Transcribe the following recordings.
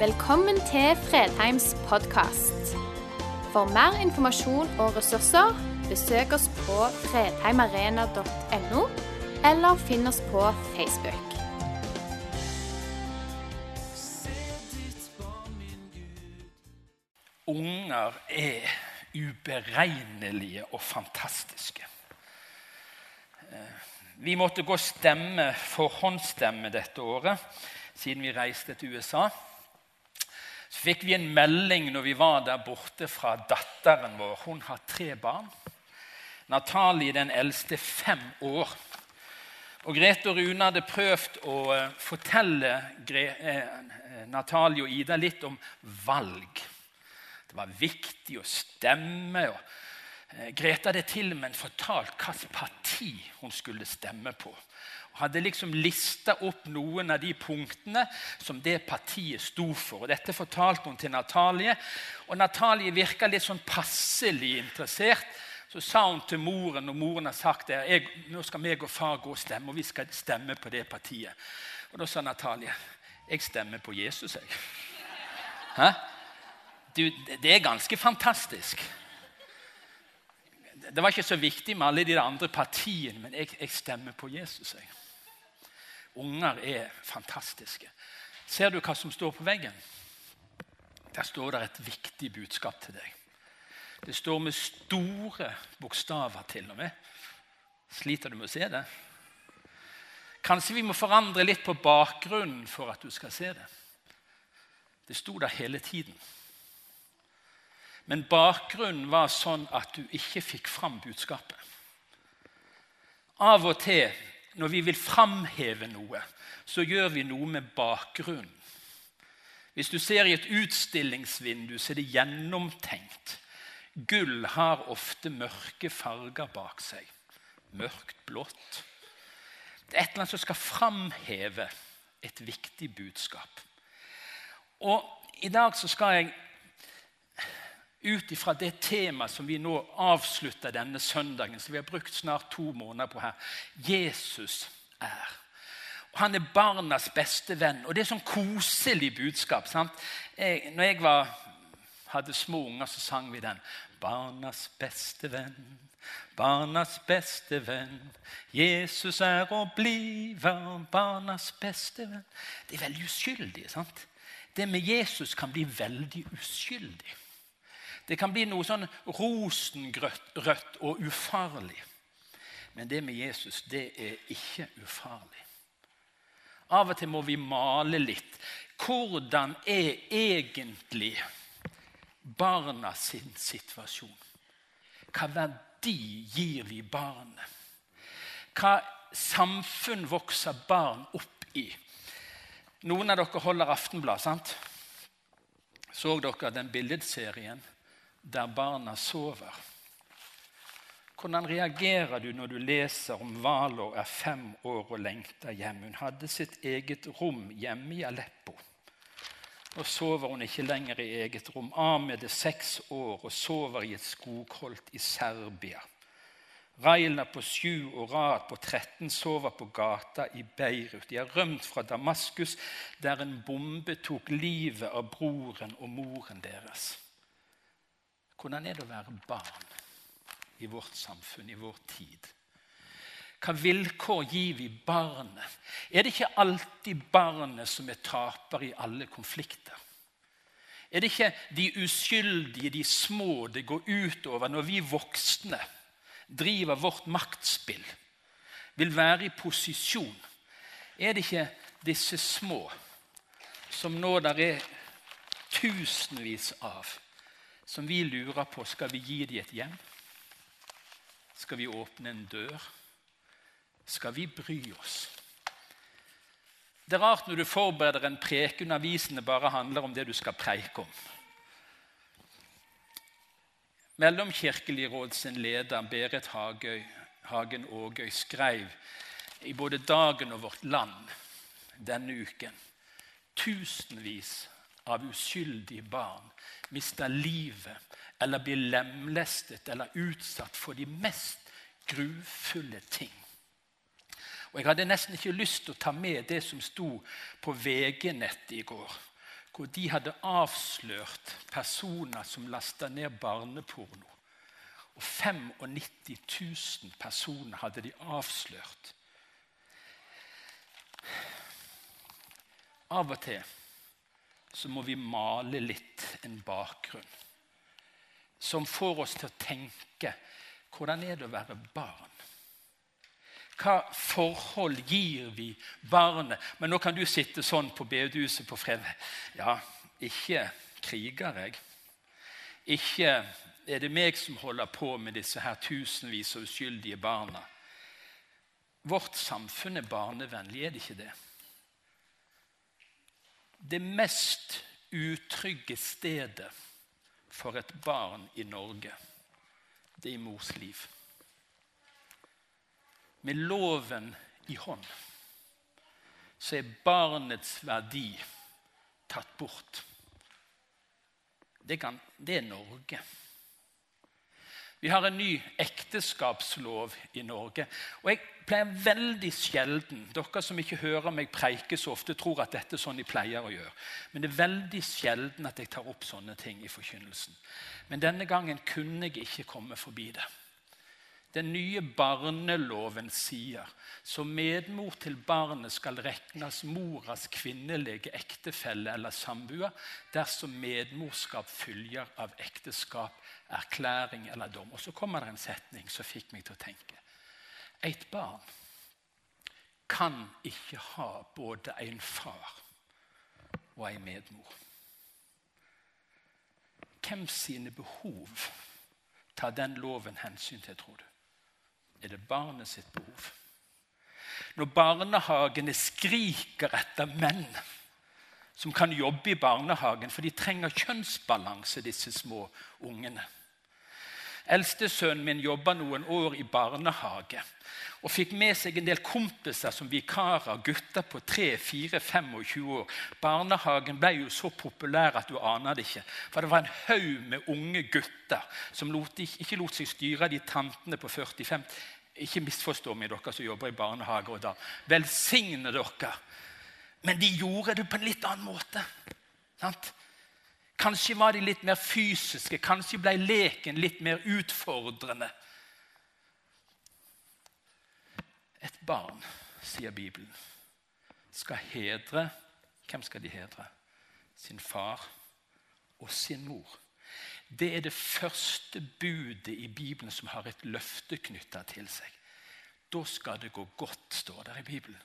Velkommen til Fredheims podkast. For mer informasjon og ressurser, besøk oss på fredheimarena.no, eller finn oss på Facebook. Unger er uberegnelige og fantastiske. Eh, Vi måtte gå stemme, forhåndsstemme dette året, siden vi reiste til USA. Så fikk vi en melding når vi var der borte fra datteren vår. Hun har tre barn. Natalie, den eldste, fem år. Og Grete og Rune hadde prøvd å eh, fortelle eh, Natalie og Ida litt om valg. Det var viktig å stemme. og eh, Grete hadde til og med fortalt hvilket parti hun skulle stemme på. Hadde liksom lista opp noen av de punktene som det partiet sto for. Og dette fortalte hun til Natalie. Og Natalie virka litt sånn passelig interessert. Så sa hun til moren, og moren har sagt det, jeg, nå skal meg og far gå og stemme, og vi skal stemme på det partiet. Og Da sa Natalie jeg stemmer på Jesus. jeg. Hæ? Du, det er ganske fantastisk. Det var ikke så viktig med alle de andre partiene, men jeg, jeg stemmer på Jesus. Jeg. Unger er fantastiske. Ser du hva som står på veggen? Der står det et viktig budskap til deg. Det står med store bokstaver til og med. Sliter du med å se det? Kanskje vi må forandre litt på bakgrunnen for at du skal se det. Det sto der hele tiden. Men bakgrunnen var sånn at du ikke fikk fram budskapet. Av og til når vi vil framheve noe, så gjør vi noe med bakgrunnen. Hvis du ser i et utstillingsvindu, så er det gjennomtenkt. Gull har ofte mørke farger bak seg. Mørkt blått. Det er et eller annet som skal framheve et viktig budskap. Og I dag så skal jeg ut ifra det temaet som vi nå avslutter denne søndagen, som vi har brukt snart to måneder på her. Jesus er. Og Han er barnas beste venn. Og det er sånn koselig budskap. sant? Jeg, når jeg var, hadde små unger, så sang vi den. Barnas beste venn, barnas beste venn. Jesus er og bliver barnas beste venn. Det er veldig uskyldig. sant? Det med Jesus kan bli veldig uskyldig. Det kan bli noe sånn rosenrødt og ufarlig. Men det med Jesus, det er ikke ufarlig. Av og til må vi male litt. Hvordan er egentlig barna sin situasjon? Hva verdi gir vi barnet? Hva samfunn vokser barn opp i? Noen av dere holder Aftenblad, sant? Så dere den billedserien? Der barna sover. Hvordan reagerer du når du leser om Valor er fem år og lengter hjem? Hun hadde sitt eget rom hjemme i Aleppo. Nå sover hun ikke lenger i eget rom. Ahmed er seks år og sover i et skogholt i Serbia. Raila på sju og Raat på 13 sover på gata i Beirut. De har rømt fra Damaskus, der en bombe tok livet av broren og moren deres. Hvordan er det å være barn i vårt samfunn, i vår tid? Hva vilkår gir vi barnet? Er det ikke alltid barnet som er taper i alle konflikter? Er det ikke de uskyldige, de små, det går utover når vi voksne driver vårt maktspill, vil være i posisjon? Er det ikke disse små som nå der er tusenvis av, som vi lurer på skal vi gi dem et hjem. Skal vi åpne en dør? Skal vi bry oss? Det er rart når du forbereder en preken avisene bare handler om det du skal preike om. Mellomkirkelig råd sin leder Berit Hagøy, Hagen Ågøy skrev i både Dagen og Vårt Land denne uken tusenvis av uskyldige barn mister livet eller blir lemlestet eller utsatt for de mest grufulle ting. Og Jeg hadde nesten ikke lyst til å ta med det som sto på VG-nettet i går. hvor de hadde avslørt personer som lasta ned barneporno. Og 95 000 personer hadde de avslørt. Av og til så må vi male litt en bakgrunn som får oss til å tenke hvordan er det å være barn? Hva forhold gir vi barnet? Men nå kan du sitte sånn på bedehuset på fredag. Ja, ikke kriger jeg. Ikke er det meg som holder på med disse her tusenvis av uskyldige barna. Vårt samfunn er barnevennlig, er det ikke det? Det mest utrygge stedet for et barn i Norge, det er i mors liv. Med loven i hånd så er barnets verdi tatt bort. Det, kan, det er Norge. Vi har en ny ekteskapslov i Norge. Og jeg pleier veldig sjelden Dere som ikke hører meg preike så ofte, tror at dette er sånn de pleier å gjøre. Men det er veldig sjelden at jeg tar opp sånne ting i forkynnelsen. Men denne gangen kunne jeg ikke komme forbi det. Den nye barneloven sier som medmor til barnet skal regnes moras kvinnelige ektefelle eller samboer dersom medmorskap følger av ekteskap, erklæring eller dom. Og Så kommer det en setning som fikk meg til å tenke. Et barn kan ikke ha både en far og en medmor. Hvem sine behov tar den loven hensyn til, tror du? Er det barnet sitt behov. Når barnehagene skriker etter menn som kan jobbe i barnehagen, for de trenger kjønnsbalanse, disse små ungene. Eldstesønnen min jobba noen år i barnehage og fikk med seg en del kompiser som vikarer, gutter på 3-4-25 år. Barnehagen ble jo så populær at du aner det ikke. For det var en haug med unge gutter som lot, ikke lot seg styre de tantene på 45. Ikke misforstå meg, dere som jobber i barnehage. og da. Velsigne dere. Men de gjorde det på en litt annen måte. Sant? Kanskje var de litt mer fysiske, kanskje ble leken litt mer utfordrende. Et barn, sier Bibelen, skal hedre Hvem skal de hedre? Sin far og sin mor. Det er det første budet i Bibelen som har et løfte knytta til seg. Da skal det gå godt, står det i Bibelen,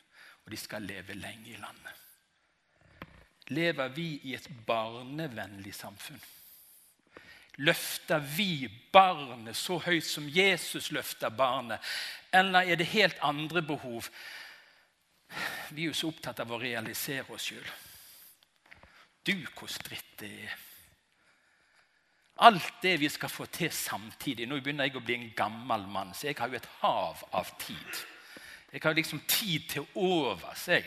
og de skal leve lenge i landet. Lever vi i et barnevennlig samfunn? Løfter vi barnet så høyt som Jesus løfter barnet? Eller er det helt andre behov? Vi er jo så opptatt av å realisere oss sjøl. Du, hvor stritt det er. Alt det vi skal få til samtidig. Nå begynner jeg å bli en gammel mann, så jeg har jo et hav av tid. Jeg har liksom tid til overs. Jeg.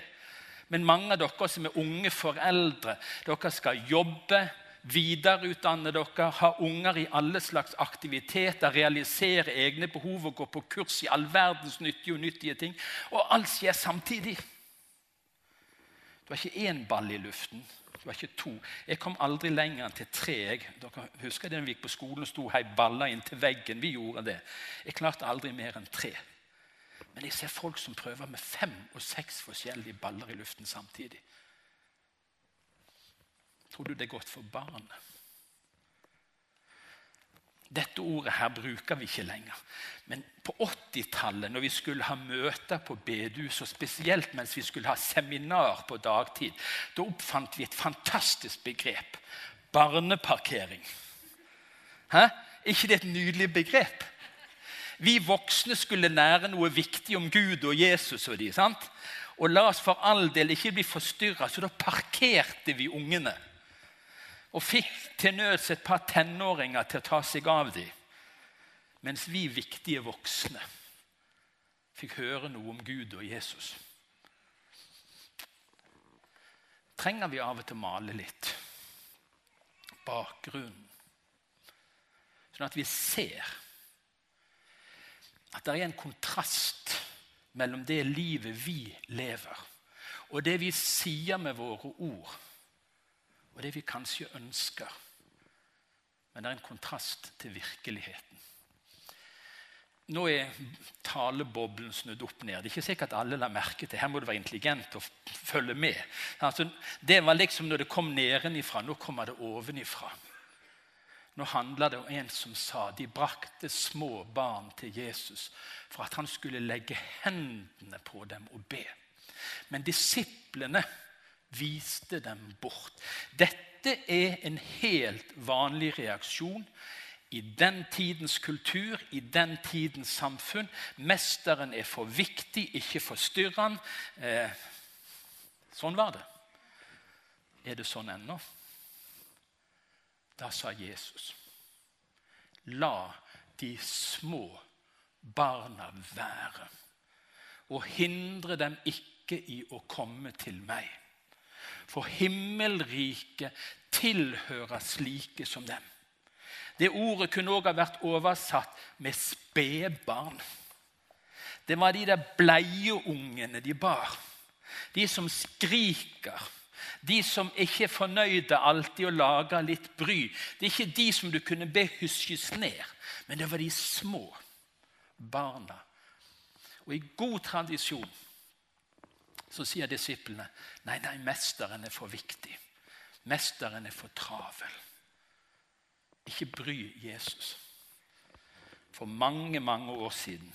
Men mange av dere som er unge foreldre, dere skal jobbe videreutdanne dere, ha unger i alle slags aktiviteter, realisere egne behov og gå på kurs i all verdens nyttige og nyttige ting. Og alt skjer samtidig. Du har ikke én ball i luften. Du har ikke to. Jeg kom aldri lenger enn til tre. Jeg, dere husker det da vi gikk på skolen og sto hei balla inntil veggen? Vi gjorde det. Jeg klarte aldri mer enn tre. Men jeg ser folk som prøver med fem og seks forskjellige baller i luften samtidig. Tror du det er godt for barnet? Dette ordet her bruker vi ikke lenger. Men på 80-tallet, når vi skulle ha møter på bedehus, og spesielt mens vi skulle ha seminar på dagtid, da oppfant vi et fantastisk begrep. Barneparkering. Hæ? ikke det et nydelig begrep? Vi voksne skulle lære noe viktig om Gud og Jesus og de, sant? Og la oss for all del ikke bli forstyrra, så da parkerte vi ungene og fikk til nøds et par tenåringer til å ta seg av dem. Mens vi viktige voksne fikk høre noe om Gud og Jesus. Trenger vi av og til male litt bakgrunnen? Sånn at vi ser at det er en kontrast mellom det livet vi lever, og det vi sier med våre ord og det vi kanskje ønsker. Men det er en kontrast til virkeligheten. Nå er taleboblen snudd opp ned. Det er ikke sikkert alle la merke til. Her må du være intelligent og følge med. Altså, det var liksom når det kom nedenifra. Nå kommer det ovenifra. Nå handler det om en som sa de brakte små barn til Jesus for at han skulle legge hendene på dem og be. Men disiplene viste dem bort. Dette er en helt vanlig reaksjon i den tidens kultur, i den tidens samfunn. Mesteren er for viktig, ikke forstyrr han. Eh, sånn var det. Er det sånn ennå? Da sa Jesus, la de små barna være, og hindre dem ikke i å komme til meg. For himmelriket tilhører slike som dem. Det ordet kunne òg ha vært oversatt med spedbarn. Det var de der bleieungene de bar. De som skriker de som ikke er fornøyde alltid og lager litt bry. Det er ikke de som du kunne be huskes ned, men det var de små barna. Og i god tradisjon så sier disiplene nei, nei, mesteren er for viktig. Mesteren er for travel. Ikke bry Jesus. For mange, mange år siden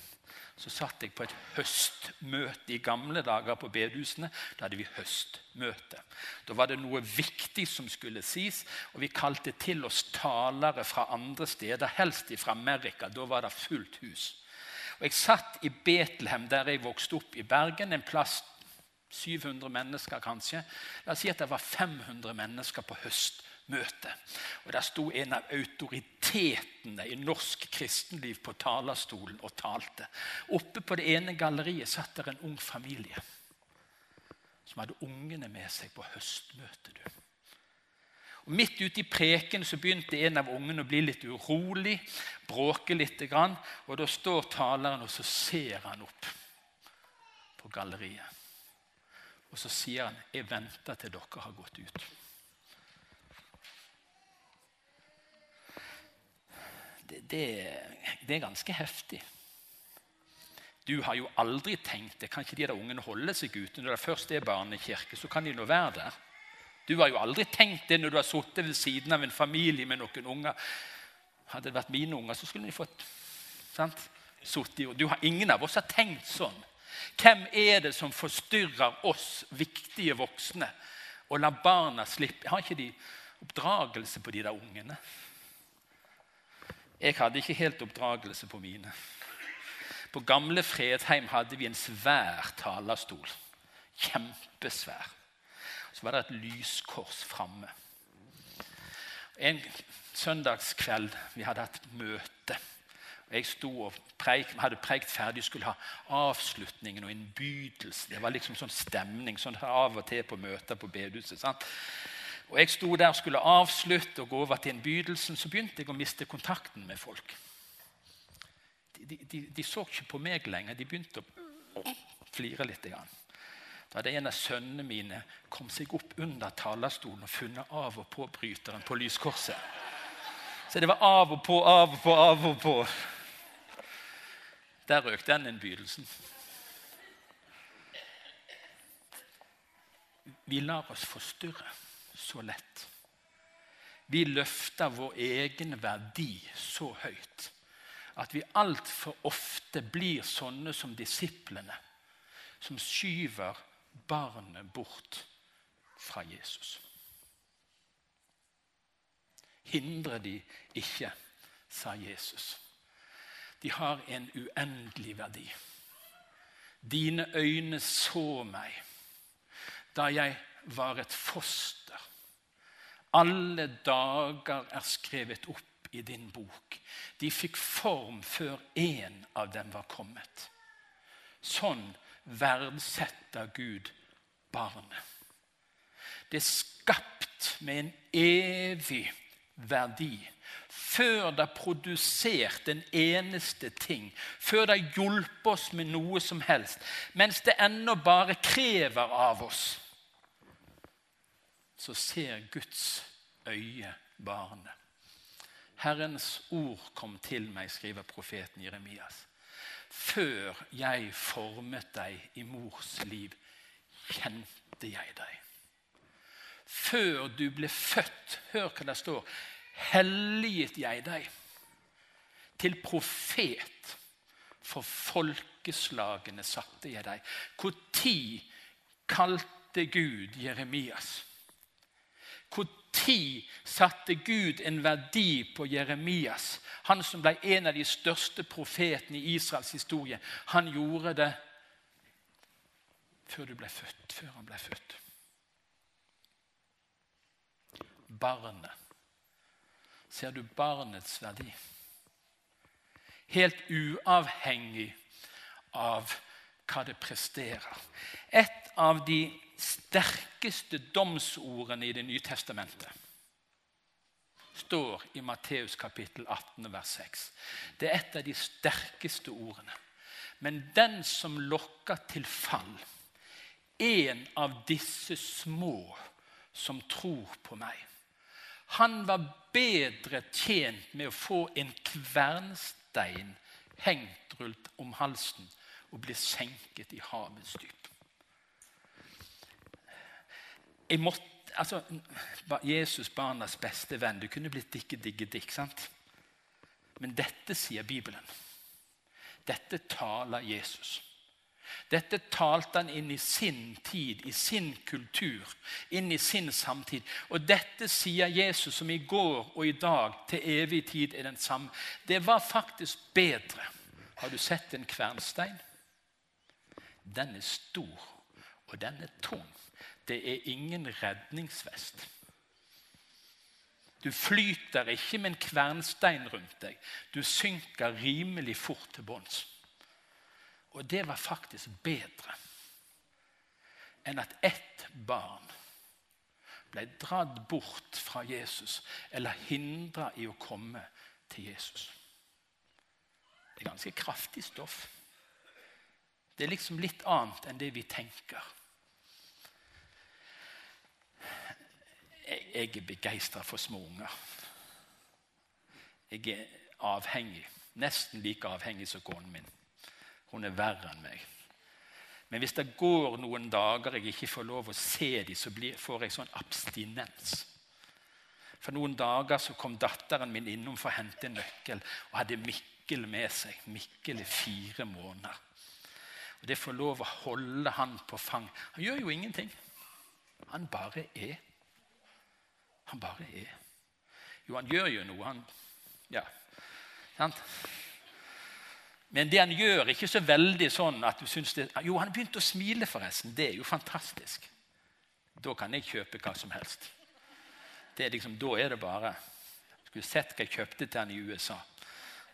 så satt jeg på et høstmøte i gamle dager på bedehusene. Da hadde vi høstmøte. Da var det noe viktig som skulle sies, og vi kalte til oss talere fra andre steder, helst fra Amerika. Da var det fullt hus. Og Jeg satt i Betlehem, der jeg vokste opp i Bergen, en plass 700 mennesker kanskje. La oss si at det var 500 mennesker på høstmøte møte. Og Der sto en av autoritetene i norsk kristenliv på talerstolen og talte. Oppe på det ene galleriet satt der en ung familie som hadde ungene med seg på høstmøte. Du. Og Midt ute i preken så begynte en av ungene å bli litt urolig, bråke litt. Og Da står taleren, og så ser han opp på galleriet. Og så sier han, 'Jeg venter til dere har gått ut'. Det, det, er ganske heftig. Du har jo aldri tenkt det. Kan ikke de der ungene holde seg ute? Når det først er barnekirke, så kan de nå være der. Du har jo aldri tenkt det når du har sittet ved siden av en familie med noen unger. Hadde det vært mine unger, så skulle de fått sant? Du har, Ingen av oss har tenkt sånn. Hvem er det som forstyrrer oss viktige voksne og lar barna slippe? Har ikke de oppdragelse på de der ungene? Jeg hadde ikke helt oppdragelse på mine. På gamle Fredheim hadde vi en svær talerstol. Kjempesvær. Så var det et lyskors framme. En søndagskveld vi hadde hatt møte. Jeg sto og preik, hadde preikt ferdig skulle ha avslutningen og innbydelsen. Det var liksom sånn stemning sånn av og til på møter på bedehuset. Og Jeg sto der og skulle avslutte og gå over til innbydelsen. Så begynte jeg å miste kontakten med folk. De, de, de så ikke på meg lenger. De begynte å flire litt. Da hadde en av sønnene mine kom seg opp under talerstolen og funnet av- og påbryteren på lyskorset. Så det var av og på, av og på, av og på. Der røk den innbydelsen. Vi lar oss forstyrre så lett. Vi løfter vår egen verdi så høyt at vi altfor ofte blir sånne som disiplene, som skyver barnet bort fra Jesus. Hindre de ikke, sa Jesus. De har en uendelig verdi. Dine øyne så meg da jeg var et foster. Alle dager er skrevet opp i din bok. De fikk form før én av dem var kommet. Sånn verdsetter Gud barnet. Det er skapt med en evig verdi. Før det har produsert en eneste ting, før det har hjulpet oss med noe som helst, mens det ennå bare krever av oss så ser Guds øye barnet. Herrens ord kom til meg, skriver profeten Jeremias. Før jeg formet deg i mors liv, kjente jeg deg. Før du ble født, hør hva det står, helliget jeg deg til profet. For folkeslagene satte jeg deg. Når kalte Gud Jeremias? Når satte Gud en verdi på Jeremias? Han som ble en av de største profetene i Israels historie. Han gjorde det før du ble født. Før han ble født. Barnet. Ser du barnets verdi? Helt uavhengig av hva det presterer. Et av de sterkeste domsordene i Det nye testamentet står i Matteus kapittel 18, vers 6. Det er et av de sterkeste ordene. Men den som lokker til fall, en av disse små som tror på meg Han var bedre tjent med å få en kvernstein hengt rundt om halsen og bli senket i havets dyp. Jeg måtte, altså, Jesus, barnas beste venn. Du kunne blitt dikke, digge, dikk. sant? Men dette sier Bibelen. Dette taler Jesus. Dette talte han inn i sin tid, i sin kultur, inn i sin samtid. Og dette sier Jesus, som i går og i dag til evig tid er den samme. Det var faktisk bedre. Har du sett en kvernstein? Den er stor, og den er tung. Det er ingen redningsvest. Du flyter ikke med en kvernstein rundt deg. Du synker rimelig fort til bunns. Og det var faktisk bedre enn at ett barn ble dratt bort fra Jesus eller hindra i å komme til Jesus. Det er ganske kraftig stoff. Det er liksom litt annet enn det vi tenker. Jeg er begeistra for små unger. Jeg er avhengig. Nesten like avhengig som konen min. Hun er verre enn meg. Men hvis det går noen dager jeg ikke får lov å se dem, så får jeg sånn abstinens. For noen dager så kom datteren min innom for å hente en nøkkel og hadde Mikkel med seg. Mikkel er fire måneder. Og Det får lov å holde han på fang. Han gjør jo ingenting. Han bare er. Han bare er. Jo, han gjør jo noe. Han, ja, sant? Men det han gjør, ikke så veldig sånn at du syns det Jo, han begynte å smile, forresten. Det er jo fantastisk. Da kan jeg kjøpe hva som helst. Det er liksom, Da er det bare Skulle sett hva jeg kjøpte til han i USA.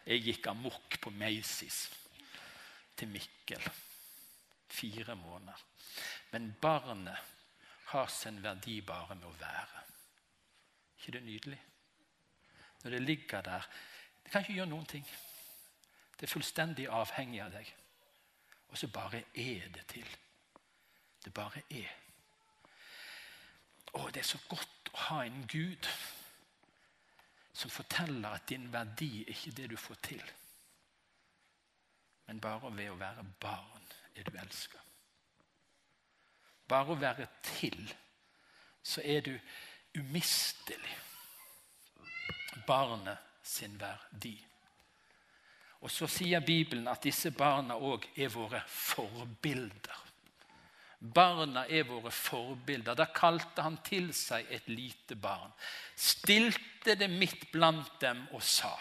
Jeg gikk amok på Macy's til Mikkel. Fire måneder. Men barnet har sin verdi bare med å være ikke det nydelig? Når det ligger der Det kan ikke gjøre noen ting. Det er fullstendig avhengig av deg. Og så bare er det til. Det bare er. Å, det er så godt å ha en Gud som forteller at din verdi er ikke det du får til. Men bare ved å være barn er du elska. Bare å være til, så er du umistelig. Barnet sin verdi. Og Så sier Bibelen at disse barna òg er våre forbilder. Barna er våre forbilder. Da kalte han til seg et lite barn. Stilte det midt blant dem og sa.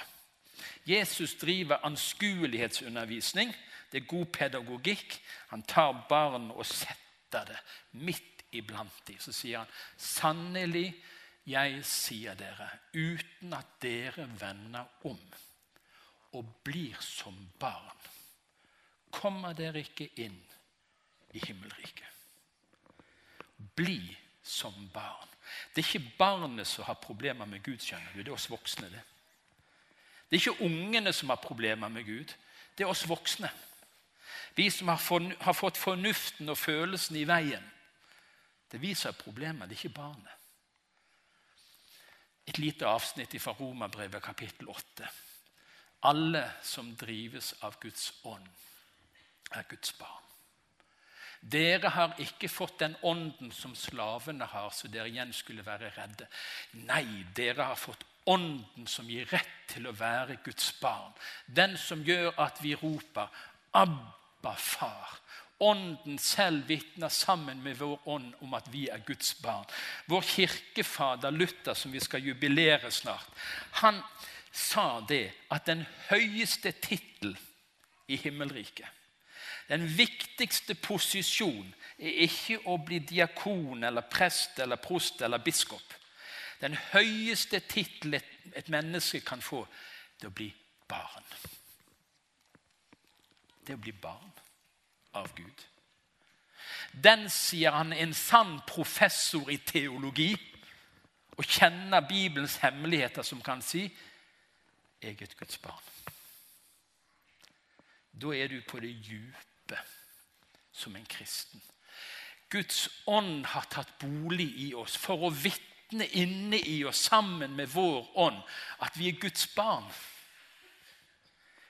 Jesus driver anskuelighetsundervisning. Det er god pedagogikk. Han tar barn og setter det midt iblant dem. Så sier han, 'Sannelig, jeg sier dere, uten at dere vender om og blir som barn, kommer dere ikke inn i himmelriket.' Bli som barn. Det er ikke barnet som har problemer med Gud, skjønner du. Det er oss voksne. Det Det er ikke ungene som har problemer med Gud. Det er oss voksne. Vi som har, fått fornuften og følelsen i veien. Det viser problemet, det er ikke barnet. et lite avsnitt fra Romerbrevet kapittel 8. Alle som drives av Guds ånd, er Guds barn. Dere har ikke fått den ånden som slavene har, så dere igjen skulle være redde. Nei, dere har fått ånden som gir rett til å være Guds barn. Den som gjør at vi roper 'Abba, far'. Ånden selv vitner sammen med vår ånd om at vi er Guds barn. Vår kirkefader Luther, som vi skal jubilere snart, han sa det at den høyeste tittel i himmelriket den viktigste posisjon er ikke å bli diakon eller prest eller prost eller biskop. Den høyeste tittel et, menneske kan få, det er å bli barn. Det å bli barn av Gud. Den, sier han, er en sann professor i teologi og kjenner Bibelens hemmeligheter, som kan si jeg er et Guds barn. Da er du på det djupe som en kristen. Guds ånd har tatt bolig i oss for å vitne inne i oss sammen med vår ånd at vi er Guds barn.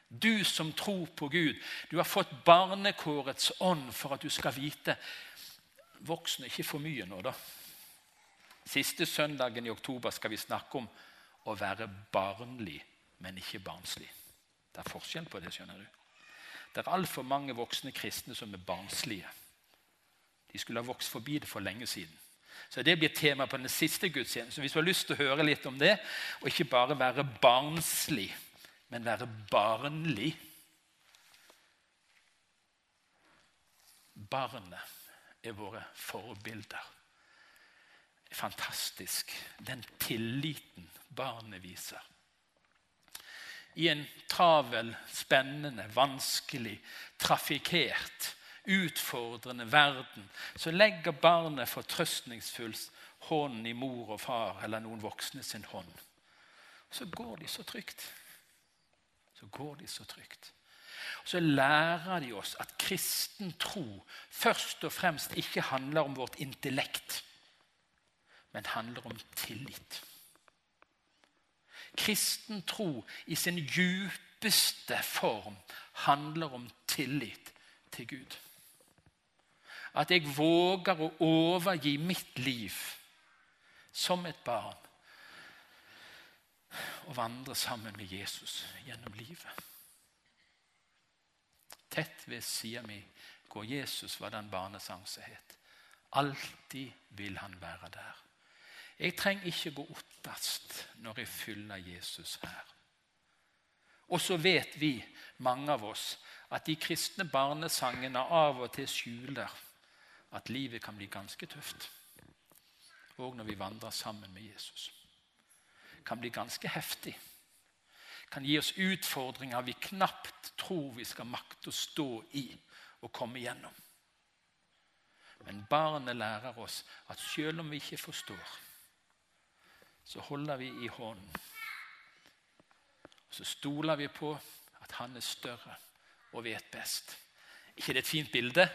Du som tror på Gud, du har fått barnekårets ånd for at du skal vite Voksne ikke for mye nå, da. Siste søndagen i oktober skal vi snakke om å være barnlig, men ikke barnslig. Det er forskjell på det, skjønner du. Det er altfor mange voksne kristne som er barnslige. De skulle ha vokst forbi det for lenge siden. Så Det blir tema på den siste gudstjenesten. Hvis du har lyst til å høre litt om det, og ikke bare være barnslig, men være barnlig Barnet er våre forbilder. Fantastisk. Den tilliten barnet viser i en travel, spennende, vanskelig, trafikkert, utfordrende verden, så legger barnet fortrøstningsfullt hånden i mor og far eller noen voksne sin hånd. Så går de så trygt. Så går de så trygt. Så lærer de oss at kristen tro først og fremst ikke handler om vårt intellekt, men handler om tillit kristen tro i sin djupeste form handler om tillit til Gud. At jeg våger å overgi mitt liv som et barn og vandre sammen med Jesus gjennom livet. Tett ved sida mi går Jesus, var den barnesang som het. Alltid vil han være der. Jeg trenger ikke gå ottast når jeg fyller Jesus her. Og så vet vi, mange av oss, at de kristne barnesangene av og til skjuler at livet kan bli ganske tøft. Og når vi vandrer sammen med Jesus. Kan bli ganske heftig. Kan gi oss utfordringer vi knapt tror vi skal makte å stå i og komme gjennom. Men barnet lærer oss at selv om vi ikke forstår, så holder vi i hånden. Så stoler vi på at han er større og vet best. ikke det et fint bilde?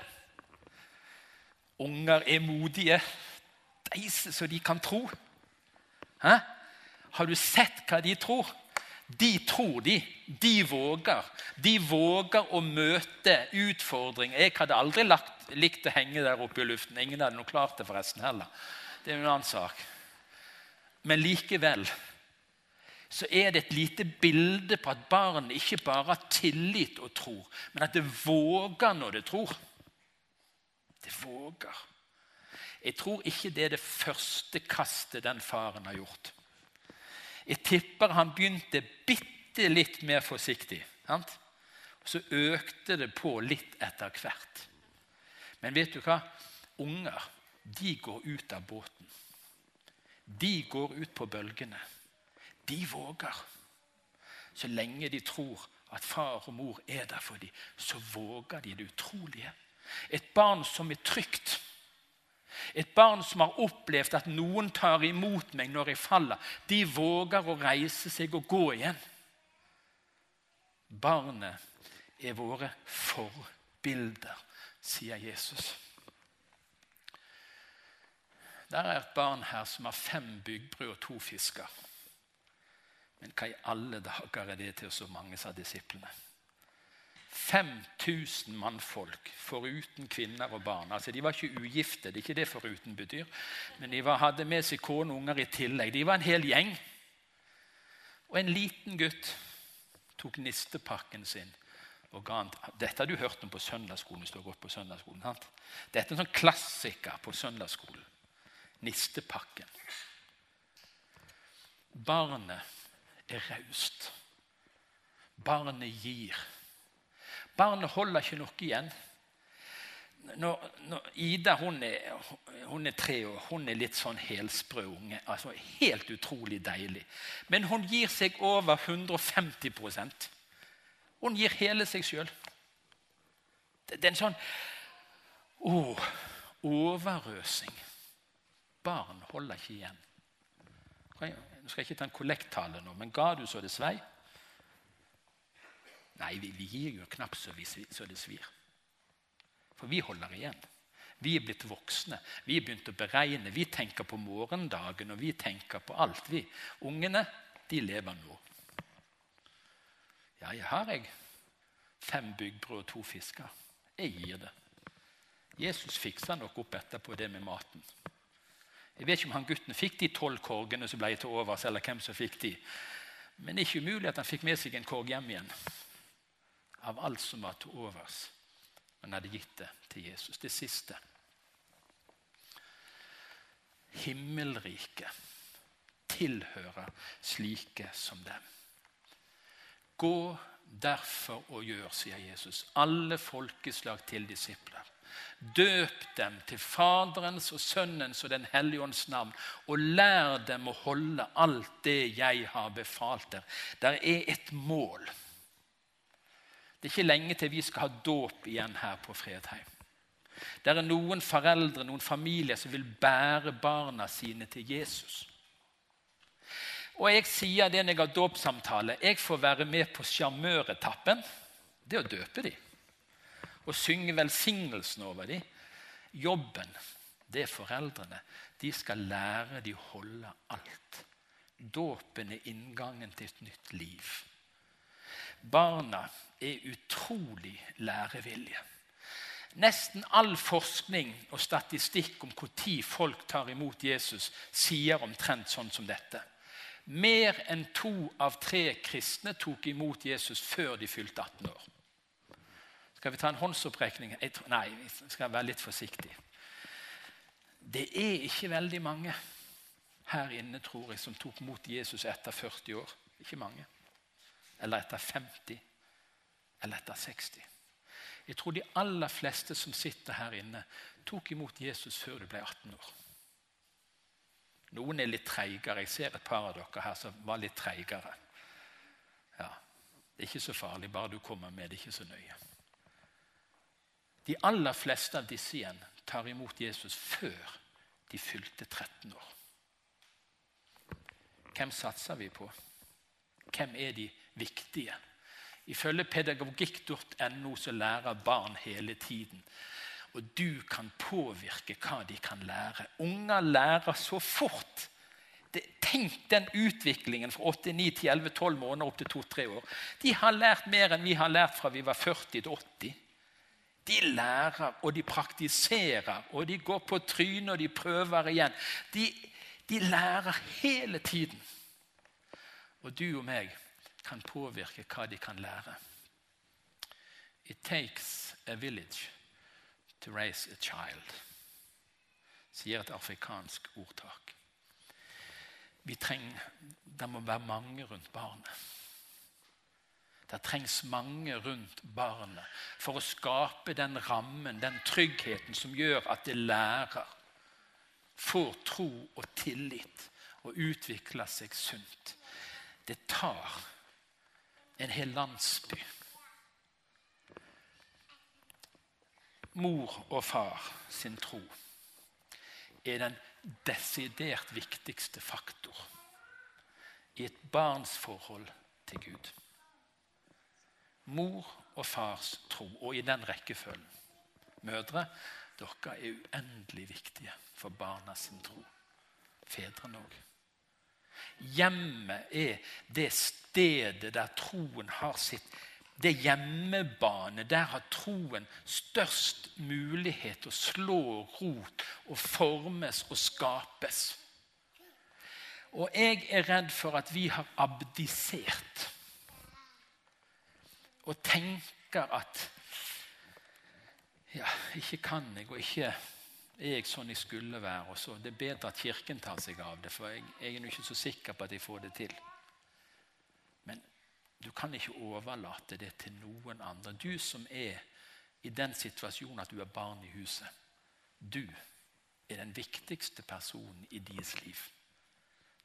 Unger er modige. Deise så de kan tro. Hæ? Har du sett hva de tror? De tror, de. De våger. De våger å møte utfordringer. Jeg hadde aldri lagt, likt å henge der oppe i luften. Ingen hadde noe klart det forresten heller. Det er en annen sak. Men likevel så er det et lite bilde på at barn ikke bare har tillit og tror, men at det våger når det tror. Det våger. Jeg tror ikke det er det første kastet den faren har gjort. Jeg tipper han begynte bitte litt mer forsiktig. Sant? Så økte det på litt etter hvert. Men vet du hva? Unger de går ut av båten. De går ut på bølgene. De våger. Så lenge de tror at far og mor er der for dem, så våger de det utrolige. Et barn som er trygt. Et barn som har opplevd at noen tar imot meg når jeg faller. De våger å reise seg og gå igjen. Barnet er våre forbilder, sier Jesus. Der er et barn her som har fem byggbrød og to fisker. Men hva i alle dager er det til så mange, sa disiplene. 5000 mannfolk, foruten kvinner og barn. Altså, De var ikke ugifte, det er ikke det foruten betyr. Men de var, hadde med seg kone og unger i tillegg. De var en hel gjeng. Og en liten gutt tok nistepakken sin og ga han Dette har du hørt om på søndagsskolen hvis du har gått på søndagsskolen. Sant? Dette er en sånn klassiker på søndagsskolen. Nistepakken. Barnet er raust. Barnet gir. Barnet holder ikke noe igjen. Når, når Ida hun er, hun er, tre år. Hun er litt sånn helsprø unge. altså Helt utrolig deilig. Men hun gir seg over 150 Hun gir hele seg sjøl. Det, det er en sånn oh, overøsing. Barn holder ikke igjen. Nå skal jeg ikke ta en kollekttale nå, men ga du så det svei? Nei, vi, vi gir jo knapt så, vi, så det svir. For vi holder igjen. Vi er blitt voksne. Vi har begynt å beregne. Vi tenker på morgendagen, og vi tenker på alt. vi. Ungene, de lever nå. Ja, jeg har jeg fem byggbrød og to fisker. Jeg gir det. Jesus fikser nok opp etterpå det med maten. Jeg vet ikke om han gutten fikk de tolv korgene som ble til overs, eller hvem som fikk de. Men det er ikke umulig at han fikk med seg en korg hjem igjen av alt som var til overs. men hadde gitt det til Jesus. Det siste. Himmelriket tilhører slike som dem. Gå derfor og gjør, sier Jesus, alle folkeslag til disipler. Døp dem til Faderens og Sønnens og Den hellige ånds navn, og lær dem å holde alt det jeg har befalt dere. Der er et mål. Det er ikke lenge til vi skal ha dåp igjen her på Fredheim. Det er noen foreldre, noen familier, som vil bære barna sine til Jesus. Og jeg sier det når jeg har dåpssamtale. Jeg får være med på sjarmøretappen. Det er å døpe dem og synge velsignelsen over dem. Jobben, det er foreldrene. De skal lære de holde alt. Dåpen er inngangen til et nytt liv. Barna er utrolig lærevillige. Nesten all forskning og statistikk om når folk tar imot Jesus, sier omtrent sånn som dette. Mer enn to av tre kristne tok imot Jesus før de fylte 18 år. Skal vi ta en håndsopprekning? Nei, vi skal være litt forsiktige. Det er ikke veldig mange her inne tror jeg, som tok imot Jesus etter 40 år. Ikke mange. Eller etter 50. Eller etter 60. Jeg tror de aller fleste som sitter her inne, tok imot Jesus før de ble 18 år. Noen er litt treigere. Jeg ser et par av dere her som var litt treigere. Ja, Det er ikke så farlig, bare du kommer med. Det er ikke så nøye. De aller fleste av disse igjen tar imot Jesus før de fylte 13 år. Hvem satser vi på? Hvem er de viktige? Ifølge pedagogikk.no så lærer barn hele tiden. Og du kan påvirke hva de kan lære. Unger lærer så fort. Det, tenk den utviklingen fra 8, 9, 10, 11, 12 måneder opp til 2-3 år. De har lært mer enn vi har lært fra vi var 40 til 80. De lærer, og de praktiserer, og de går på trynet, og de prøver igjen. De, de lærer hele tiden. Og du og meg kan påvirke hva de kan lære. It takes a village to raise a child, sier et afrikansk ordtak. Vi trenger, Det må være mange rundt barnet. Det trengs mange rundt barnet for å skape den rammen, den tryggheten som gjør at det lærer, får tro og tillit og utvikler seg sunt. Det tar en hel landsby. Mor og far sin tro er den desidert viktigste faktor i et barns forhold til Gud mor og fars tro, og i den rekkefølgen. Mødre, dere er uendelig viktige for barna sin tro. Fedrene òg. Hjemmet er det stedet der troen har sitt Det hjemmebane. Der har troen størst mulighet å slå rot og formes og skapes. Og jeg er redd for at vi har abdisert og tenker at ja, ikke kan jeg, og ikke er jeg sånn jeg skulle være. og så Det er bedre at Kirken tar seg av det, for jeg, jeg er ikke så sikker på at jeg får det til. Du kan ikke overlate det til noen andre. Du som er i den situasjonen at du er barn i huset. Du er den viktigste personen i deres liv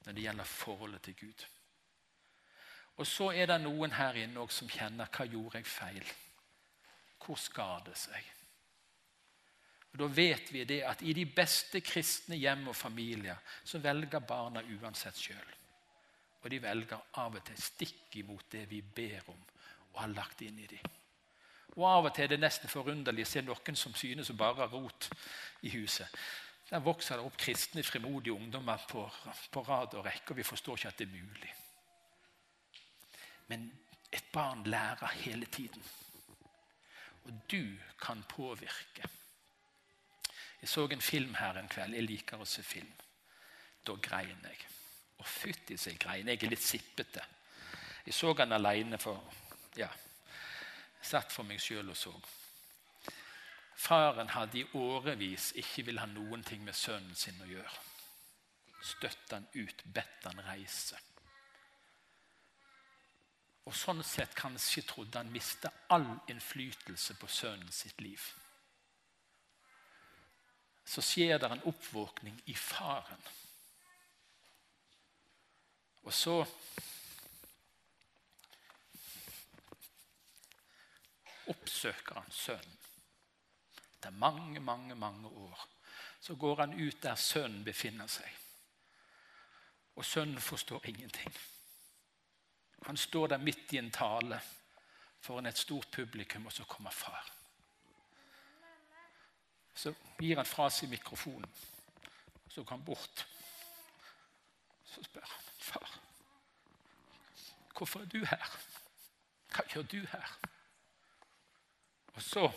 når det gjelder forholdet til Gud. Og så er det noen her inne som kjenner hva gjorde jeg feil? Hvor skades jeg? Og Da vet vi det at i de beste kristne hjem og familier så velger barna uansett sjøl. Og de velger av og til stikk imot det vi ber om og har lagt inn i dem. Og Av og til er det nesten forunderlig å se noen som synes å bare ha rot i huset. Der vokser det opp kristne, frimodige ungdommer på, på rad og rekke, og vi forstår ikke at det er mulig. Men et barn lærer hele tiden. Og du kan påvirke. Jeg så en film her en kveld. Jeg liker å se film. Da grein jeg. Og fytti seg grein. Jeg er litt sippete. Jeg så han aleine for ja, Satt for meg sjøl og så. Faren hadde i årevis ikke vil ha noen ting med sønnen sin å gjøre. Støtte han ut, bedt han reise. Og sånn sett kanskje trodde han mista all innflytelse på sønnen sitt liv så skjer det en oppvåkning i faren. Og så oppsøker han sønnen. Etter mange, mange, mange år så går han ut der sønnen befinner seg. Og sønnen forstår ingenting. Han står der midt i en tale foran et stort publikum, og så kommer far. Så gir han fra seg mikrofonen. Så går han bort. Så spør han far hvorfor er du her? Hva gjør du her? Og så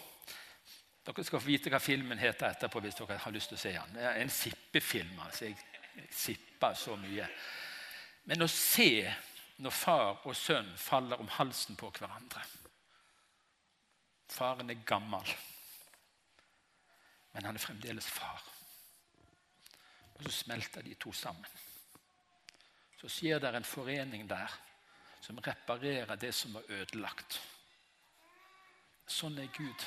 Dere skal få vite hva filmen heter etterpå hvis dere har lyst til å se den. Det er en sippefilm. altså Jeg, jeg sipper så mye. Men å se når far og sønn faller om halsen på hverandre Faren er gammel men han er fremdeles far. Og Så smelter de to sammen. Så skjer det en forening der som reparerer det som var ødelagt. Sånn er Gud.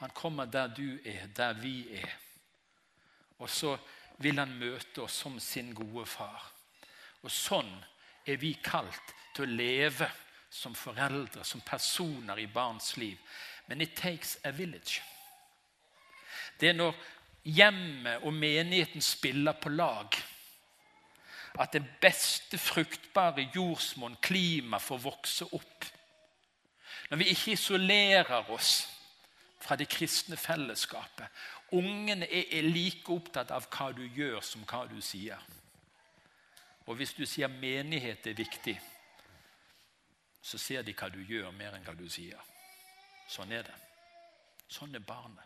Han kommer der du er, der vi er. Og så vil han møte oss som sin gode far. Og sånn er vi kalt til å leve som foreldre, som personer i barns liv. Men it takes a village. Det er når hjemmet og menigheten spiller på lag. At det beste fruktbare jordsmonn, klima, får vokse opp. Når vi ikke isolerer oss fra det kristne fellesskapet. Ungene er like opptatt av hva du gjør, som hva du sier. Og hvis du sier menighet er viktig, så ser de hva du gjør, mer enn hva du sier. Sånn er det. Sånn er barnet.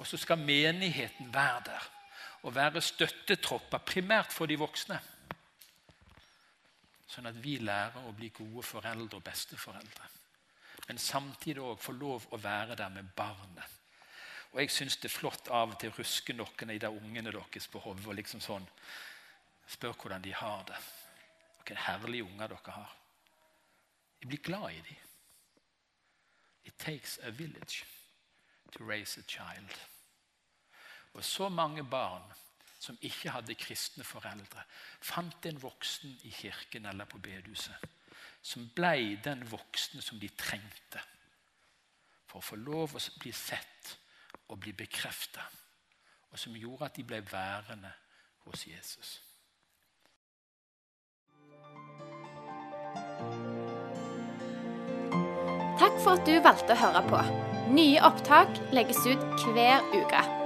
Og så skal menigheten være der og være støttetropper, primært for de voksne. Sånn at vi lærer å bli gode foreldre og besteforeldre. Men samtidig òg få lov å være der med barnet. Og jeg syns det er flott av og til å ruske noen i de ungene deres på hodet og liksom sånn Spør hvordan de har det. Hvilke herlige unger dere har. Jeg blir glad i dem. It takes a village to raise a child. Og så mange barn som ikke hadde kristne foreldre, fant en voksen i kirken eller på bedehuset som ble den voksne som de trengte for å få lov å bli sett og bli bekrefta, og som gjorde at de ble værende hos Jesus. Takk for at du valgte å høre på. Nye opptak legges ut hver uke.